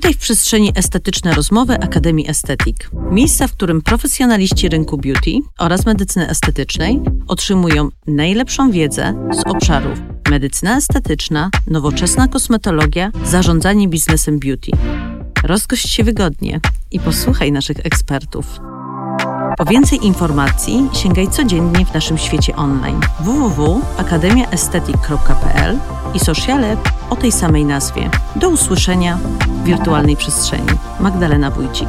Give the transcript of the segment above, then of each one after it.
Witaj w przestrzeni Estetyczne Rozmowy Akademii Estetik. Miejsca, w którym profesjonaliści rynku beauty oraz medycyny estetycznej otrzymują najlepszą wiedzę z obszarów medycyna estetyczna, nowoczesna kosmetologia, zarządzanie biznesem beauty. Rozgość się wygodnie i posłuchaj naszych ekspertów. Po więcej informacji sięgaj codziennie w naszym świecie online www.akademiaestetyk.pl i sociale o tej samej nazwie. Do usłyszenia wirtualnej przestrzeni. Magdalena Wójcik.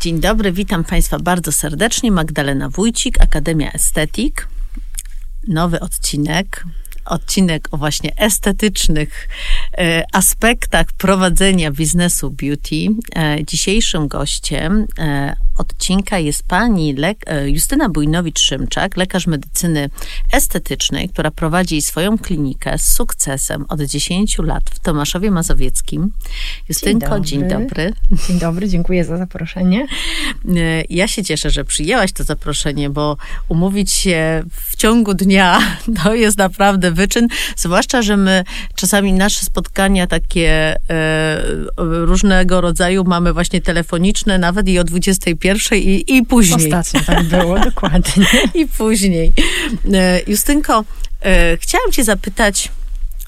Dzień dobry, witam Państwa bardzo serdecznie. Magdalena Wójcik, Akademia Estetyk. Nowy odcinek odcinek o właśnie estetycznych aspektach prowadzenia biznesu beauty. E, dzisiejszym gościem e, odcinka jest pani Justyna Bujnowicz-Szymczak, lekarz medycyny estetycznej, która prowadzi swoją klinikę z sukcesem od 10 lat w Tomaszowie Mazowieckim. Justynko, dzień dobry. Dzień dobry, dzień dobry dziękuję za zaproszenie. Ja się cieszę, że przyjęłaś to zaproszenie, bo umówić się w ciągu dnia to jest naprawdę wyczyn, zwłaszcza, że my czasami nasze spotkania takie e, różnego rodzaju mamy właśnie telefoniczne, nawet i o 21 i, i później. Ostatnio tak było, dokładnie. I później. E, Justynko, e, chciałam cię zapytać,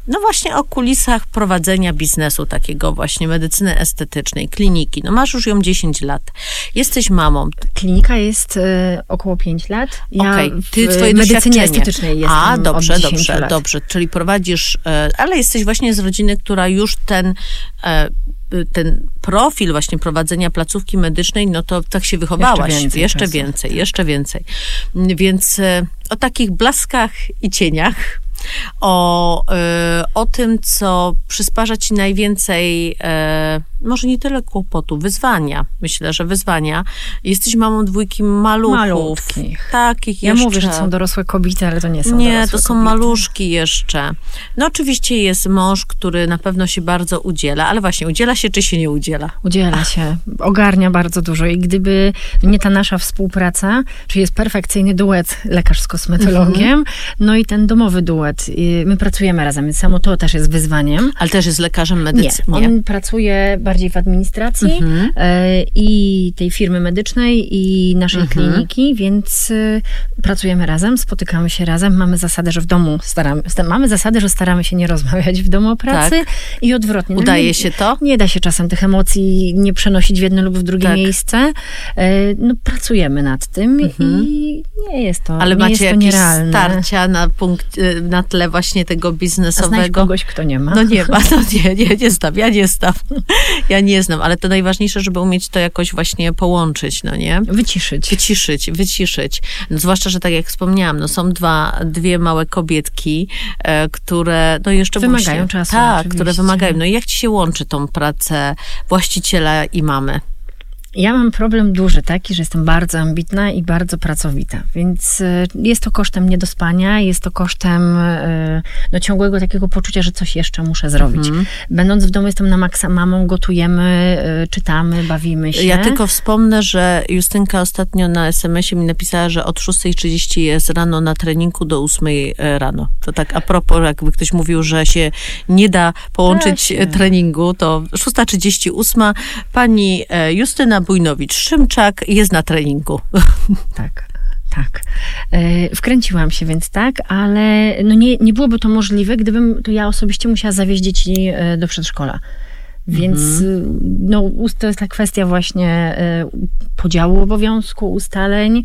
no właśnie o kulisach prowadzenia biznesu takiego właśnie medycyny estetycznej, kliniki. No masz już ją 10 lat. Jesteś mamą. Klinika jest y, około 5 lat. Ja okay. Ty, twoje medycynie estetycznej jestem A, dobrze, dobrze, lat. dobrze. Czyli prowadzisz, y, ale jesteś właśnie z rodziny, która już ten y, ten profil właśnie prowadzenia placówki medycznej, no to tak się wychowałaś. Jeszcze więcej. Jeszcze więcej, jeszcze więcej. Więc o takich blaskach i cieniach o, y, o tym, co przysparza ci najwięcej, e, może nie tyle kłopotu, wyzwania. Myślę, że wyzwania. Jesteś mamą dwójki maluchów. Malutkich. Takich ja jeszcze. mówię, że są dorosłe kobiety, ale to nie są Nie, to są kobiety. maluszki jeszcze. No oczywiście jest mąż, który na pewno się bardzo udziela, ale właśnie udziela się czy się nie udziela? Udziela się. Ogarnia bardzo dużo i gdyby nie ta nasza współpraca, czyli jest perfekcyjny duet lekarz z kosmetologiem, mhm. no i ten domowy duet. My pracujemy razem, więc samo to też jest wyzwaniem. Ale też jest lekarzem medycyny? Nie, on pracuje bardziej w administracji mhm. E, i tej firmy medycznej i naszej mhm. kliniki, więc e, pracujemy razem, spotykamy się razem, mamy zasadę, że w domu staramy, mamy zasadę, że staramy się nie rozmawiać w domu o pracy tak. i odwrotnie. No Udaje nie, się to? Nie da się czasem tych emocji nie przenosić w jedno lub w drugie tak. miejsce. E, no, pracujemy nad tym mhm. i nie jest to Ale nie macie jest to jakieś nierealne. starcia na, punkt, na tle właśnie tego biznesowego. A kogoś, kto nie ma? No nie ma, no nie, nie, nie znam, ja nie znam. Ja nie znam, ale to najważniejsze, żeby umieć to jakoś właśnie połączyć, no nie? Wyciszyć. Wyciszyć, wyciszyć. No, zwłaszcza, że tak jak wspomniałam, no są dwa, dwie małe kobietki, e, które no jeszcze wymagają musi, czasu. Tak, oczywiście. które wymagają. No i jak ci się łączy tą pracę właściciela i mamy? Ja mam problem duży taki, że jestem bardzo ambitna i bardzo pracowita, więc e, jest to kosztem niedospania, jest to kosztem e, no, ciągłego takiego poczucia, że coś jeszcze muszę zrobić. Mhm. Będąc w domu jestem na maksa mamą, gotujemy, e, czytamy, bawimy się. Ja tylko wspomnę, że Justynka ostatnio na SMS-ie mi napisała, że od 6.30 jest rano na treningu do 8 rano. To tak a propos, jakby ktoś mówił, że się nie da połączyć treningu, to 6.38 pani Justyna Bujnowicz-Szymczak jest na treningu. Tak. Tak. E, wkręciłam się więc tak, ale no nie, nie byłoby to możliwe, gdybym to ja osobiście musiała zawieźć dzieci e, do przedszkola. Więc mhm. no, to jest ta kwestia właśnie e, podziału obowiązku, ustaleń,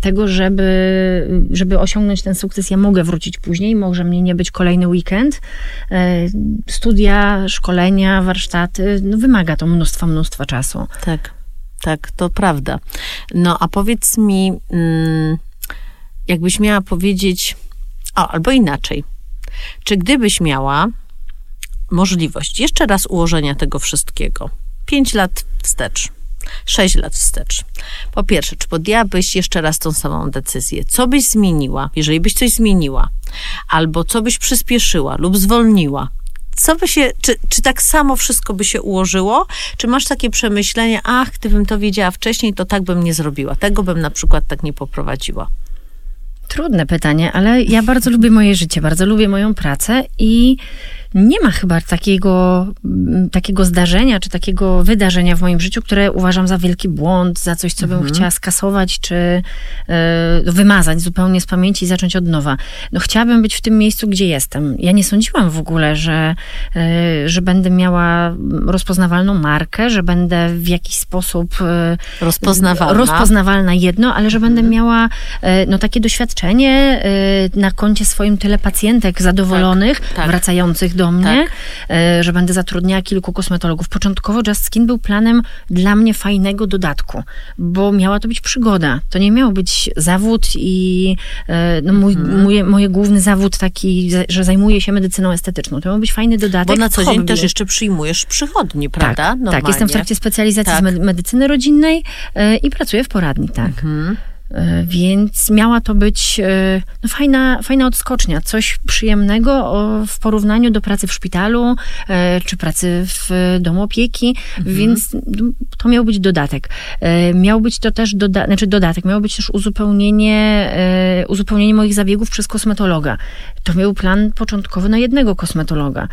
tego, żeby, żeby osiągnąć ten sukces, ja mogę wrócić później, może mnie nie być kolejny weekend. Studia, szkolenia, warsztaty, no wymaga to mnóstwa, mnóstwa czasu. Tak tak, to prawda. No a powiedz mi, mm, jakbyś miała powiedzieć, o, albo inaczej, czy gdybyś miała możliwość jeszcze raz ułożenia tego wszystkiego, pięć lat wstecz, sześć lat wstecz. Po pierwsze, czy podjęłabyś jeszcze raz tą samą decyzję? Co byś zmieniła, jeżeli byś coś zmieniła? Albo co byś przyspieszyła lub zwolniła? co by się, czy, czy tak samo wszystko by się ułożyło? Czy masz takie przemyślenie, ach, gdybym to wiedziała wcześniej, to tak bym nie zrobiła. Tego bym na przykład tak nie poprowadziła. Trudne pytanie, ale ja bardzo lubię moje życie, bardzo lubię moją pracę i nie ma chyba takiego, mm, takiego zdarzenia, czy takiego wydarzenia w moim życiu, które uważam za wielki błąd, za coś, co bym Mhm. chciała skasować, czy e, wymazać zupełnie z pamięci i zacząć od nowa. No chciałabym być w tym miejscu, gdzie jestem. Ja nie sądziłam w ogóle, że, e, że będę miała rozpoznawalną markę, że będę w jakiś sposób e, Rozpoznawalna. rozpoznawalna jedno, ale że będę miała no, takie doświadczenie na koncie swoim tyle pacjentek zadowolonych, tak. wracających do mnie, Tak. e, że będę zatrudniała kilku kosmetologów. Początkowo Just Skin był planem dla mnie fajnego dodatku, bo miała to być przygoda. To nie miał być zawód i e, no, mój, Mhm. mój, moje główny zawód taki, że- zajmuję się medycyną estetyczną. To miał być fajny dodatek. Bo na co dzień hobby. też jeszcze przyjmujesz przychodni, prawda? Tak, tak, jestem w trakcie specjalizacji Tak. z med- medycyny rodzinnej e, i pracuję w poradni, tak. Mhm. E, Więc miała to być e, no, fajna, fajna odskocznia, coś przyjemnego w porównaniu do pracy w szpitalu e, czy pracy w domu opieki, Mhm. więc to miał być dodatek. Miał być to też doda- znaczy dodatek, miało być też uzupełnienie, uzupełnienie moich zabiegów przez kosmetologa. To był plan początkowy na jednego kosmetologa.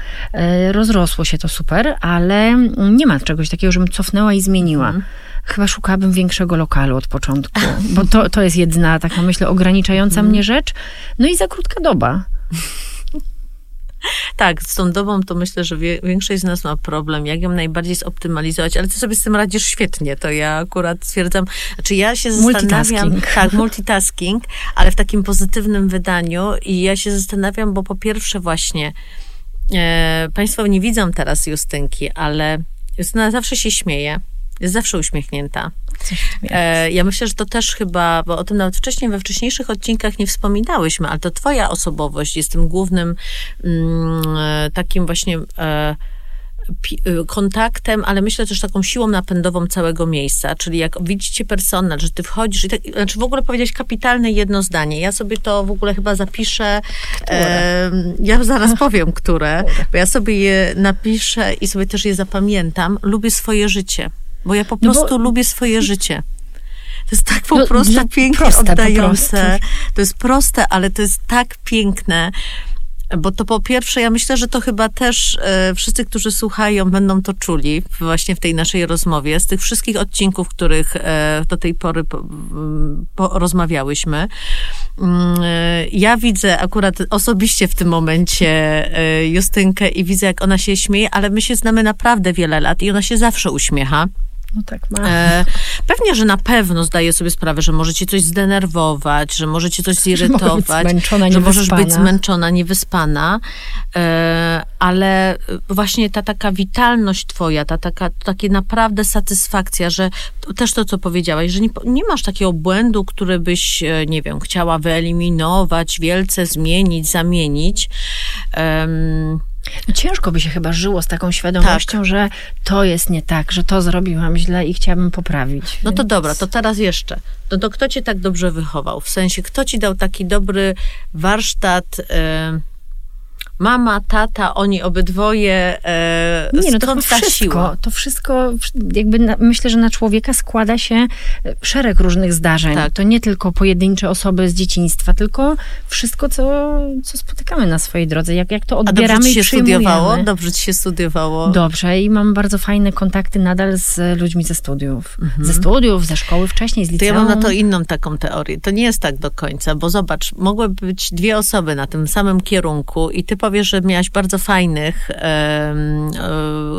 Rozrosło się to super, ale nie ma czegoś takiego, żebym cofnęła i zmieniła. Mhm. Chyba szukałabym większego lokalu od początku, bo to, to jest jedna taka, myślę, ograniczająca Mhm. mnie rzecz. No i za krótka doba. Tak, z tą dobą to myślę, że wie, większość z nas ma problem, jak ją najbardziej zoptymalizować, ale ty sobie z tym radzisz świetnie, to ja akurat stwierdzam, znaczy ja się zastanawiam, Multitasking. tak, multitasking, ale w takim pozytywnym wydaniu i ja się zastanawiam, bo po pierwsze właśnie, e, państwo nie widzą teraz Justynki, ale Justyna zawsze się śmieje, jest zawsze uśmiechnięta. E, ja myślę, że to też chyba, bo o tym nawet wcześniej, we wcześniejszych odcinkach nie wspominałyśmy, ale to twoja osobowość jest tym głównym mm, e, takim właśnie e, e, kontaktem, ale myślę też taką siłą napędową całego miejsca, czyli jak widzicie personel, że ty wchodzisz i tak, znaczy w ogóle powiedziałeś kapitalne jedno zdanie. Ja sobie to w ogóle chyba zapiszę. E, ja zaraz powiem, które, bo ja sobie je napiszę i sobie też je zapamiętam. Lubię swoje życie, bo ja po No bo- prostu lubię swoje życie. To jest tak po No, prostu dla- pięknie proste oddające. prostu. To jest proste, ale to jest tak piękne. Bo to po pierwsze, ja myślę, że to chyba też e, wszyscy, którzy słuchają, będą to czuli właśnie w tej naszej rozmowie, z tych wszystkich odcinków, których e, do tej pory po, m, po, rozmawiałyśmy. Mm, e, Ja widzę akurat osobiście w tym momencie e, Justynkę i widzę, jak ona się śmieje, ale my się znamy naprawdę wiele lat i ona się zawsze uśmiecha. No tak ma. E, pewnie, że na pewno zdaje sobie sprawę, że może cię coś zdenerwować, że może cię coś może być zirytować, zmęczona, że możesz być zmęczona, niewyspana, e, ale właśnie ta taka witalność twoja, ta taka, takie naprawdę satysfakcja, że to też to, co powiedziałaś, że nie, nie masz takiego błędu, który byś, e, nie wiem, chciała wyeliminować, wielce zmienić, zamienić. Ciężko by się chyba żyło z taką świadomością, Tak. że to jest nie tak, że to zrobiłam źle i chciałabym poprawić. No to Więc- dobra, to teraz jeszcze. No to kto cię tak dobrze wychował? W sensie, kto ci dał taki dobry warsztat? Mama, tata, oni obydwoje. E, Nie, no to skąd ta wszystko, siła? to wszystko, jakby na, myślę, że na człowieka składa się e, szereg różnych zdarzeń. Tak. To nie tylko pojedyncze osoby z dzieciństwa, tylko wszystko, co, co spotykamy na swojej drodze, jak, jak to A dobrze odbieramy ci się studiowało? Dobrze ci się studiowało? Dobrze i mam bardzo fajne kontakty nadal z ludźmi ze studiów. Ze studiów, ze szkoły wcześniej, z Mhm. To liceum. ja mam na to inną taką teorię. To nie jest tak do końca, bo zobacz, mogłyby być dwie osoby na tym samym kierunku i ty powiesz, że miałaś bardzo fajnych, em,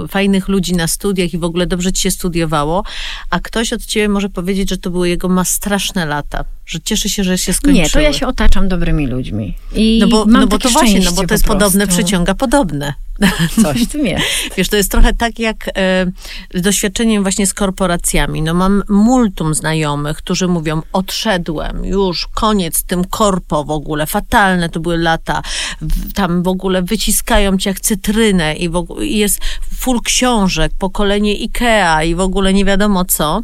e, fajnych ludzi na studiach i w ogóle dobrze ci się studiowało, a ktoś od ciebie może powiedzieć, że to były jego ma straszne lata, że cieszy się, że się skończyły. Nie, to ja się otaczam dobrymi ludźmi. I No bo, mam no bo to właśnie, no bo to jest po podobne, przyciąga podobne. Coś w tym jest. Wiesz, to jest trochę tak jak e, doświadczeniem właśnie z korporacjami. No mam multum znajomych, którzy mówią, odszedłem, już koniec tym korpo w ogóle, fatalne to były lata, w, tam w ogóle wyciskają cię jak cytrynę i, w i jest full książek, pokolenie Ikea i w ogóle nie wiadomo co.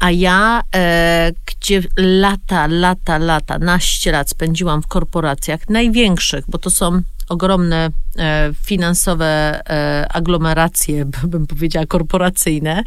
A ja, e, gdzie lata, lata, lata, naście lat spędziłam w korporacjach największych, bo to są ogromne e, finansowe e, aglomeracje, bym powiedziała, korporacyjne,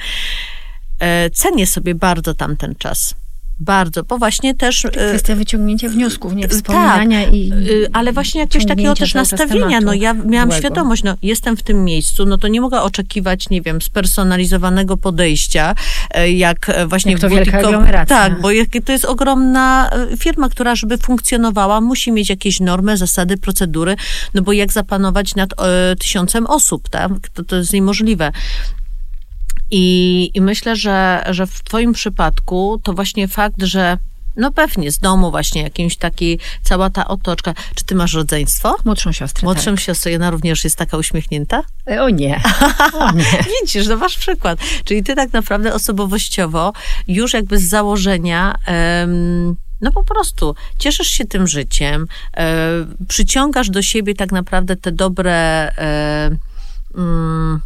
e, cenię sobie bardzo tamten czas. Bardzo, bo właśnie też... y, Kwestia wyciągnięcia wniosków, nie wspominania i Y, Ale właśnie jakiegoś takiego też nastawienia. No ja miałam byłego. świadomość, no jestem w tym miejscu, no to nie mogę oczekiwać, nie wiem, spersonalizowanego podejścia, e, jak e, właśnie Jak to wielka aglomeracja. Tak, bo to jest ogromna e, firma, która żeby funkcjonowała, musi mieć jakieś normy, zasady, procedury, no bo jak zapanować nad e, tysiącem osób, tak? To, to jest niemożliwe. I, I myślę, że, że w Twoim przypadku to właśnie fakt, że no pewnie z domu właśnie jakimś taki, cała ta otoczka. Czy ty masz rodzeństwo? młodszą siostrę. Młodszą siostrę, ona również jest taka uśmiechnięta? Tak. O nie. O nie. Widzisz, no masz przykład. Czyli ty tak naprawdę osobowościowo już jakby z założenia em, no po prostu cieszysz się tym życiem, e, przyciągasz do siebie tak naprawdę te dobre e, mm,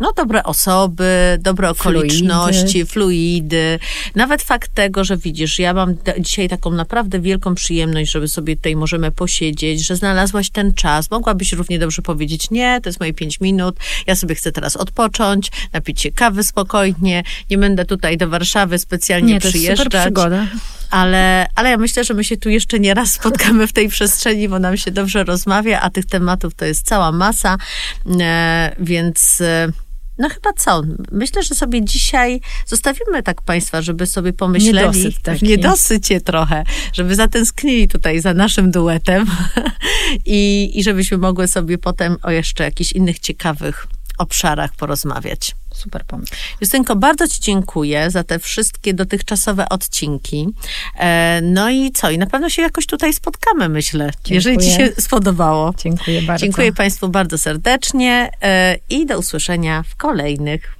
no, dobre osoby, dobre okoliczności, fluidy. Nawet fakt tego, że widzisz, ja mam dzisiaj taką naprawdę wielką przyjemność, żeby sobie tutaj możemy posiedzieć, że znalazłaś ten czas. Mogłabyś równie dobrze powiedzieć, nie, to jest moje pięć minut, ja sobie chcę teraz odpocząć, napić się kawy spokojnie, nie będę tutaj do Warszawy specjalnie Nie, to jest przyjeżdżać. super przygoda. Ale, ale ja myślę, że my się tu jeszcze nie raz spotkamy w tej przestrzeni, bo nam się dobrze rozmawia, a tych tematów to jest cała masa, e, więc... No chyba co? Myślę, że sobie dzisiaj zostawimy tak Państwa, żeby sobie pomyśleli. Niedosyt taki. niedosycie trochę, żeby zatęsknili tutaj za naszym duetem i, i żebyśmy mogły sobie potem o jeszcze jakichś innych ciekawych obszarach porozmawiać. Super pomysł. Justynko, bardzo Ci dziękuję za te wszystkie dotychczasowe odcinki. E, no i co? I na pewno się jakoś tutaj spotkamy, myślę, jeżeli Ci się Dziękuję. spodobało. Dziękuję bardzo. Dziękuję Państwu bardzo serdecznie e, i do usłyszenia w kolejnych.